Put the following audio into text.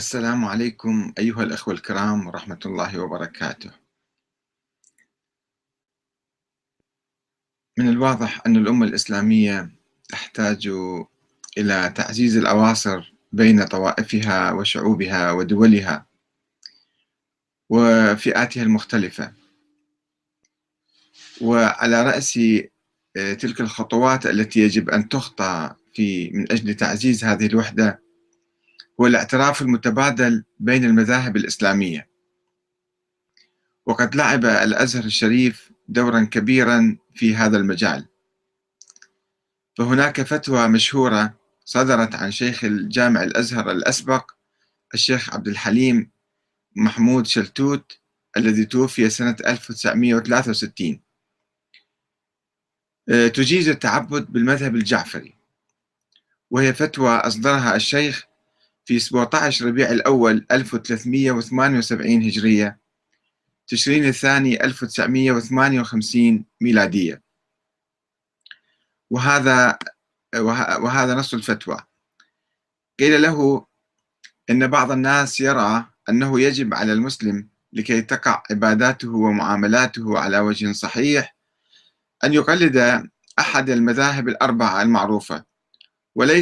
السلام عليكم أيها الأخوة الكرام ورحمة الله وبركاته. من الواضح أن الأمة الإسلامية تحتاج إلى تعزيز الأواصر بين طوائفها وشعوبها ودولها وفئاتها المختلفة. وعلى رأس تلك الخطوات التي يجب أن تخطى في من أجل تعزيز هذه الوحدة هو الاعتراف المتبادل بين المذاهب الإسلامية. وقد لعب الأزهر الشريف دورا كبيرا في هذا المجال. فهناك فتوى مشهورة صدرت عن شيخ الجامع الأزهر الأسبق الشيخ عبد الحليم محمود شلتوت الذي توفي سنة 1963 آه، تجيز التعبد بالمذهب الجعفري. وهي فتوى أصدرها الشيخ في 17 ربيع الأول 1378 هجرية تشرين الثاني 1958 ميلادية. وهذا وهذا نص الفتوى. قيل له إن بعض الناس يرى أنه يجب على المسلم لكي تقع عباداته ومعاملاته على وجه صحيح أن يقلد أحد المذاهب الأربعة المعروفة وليس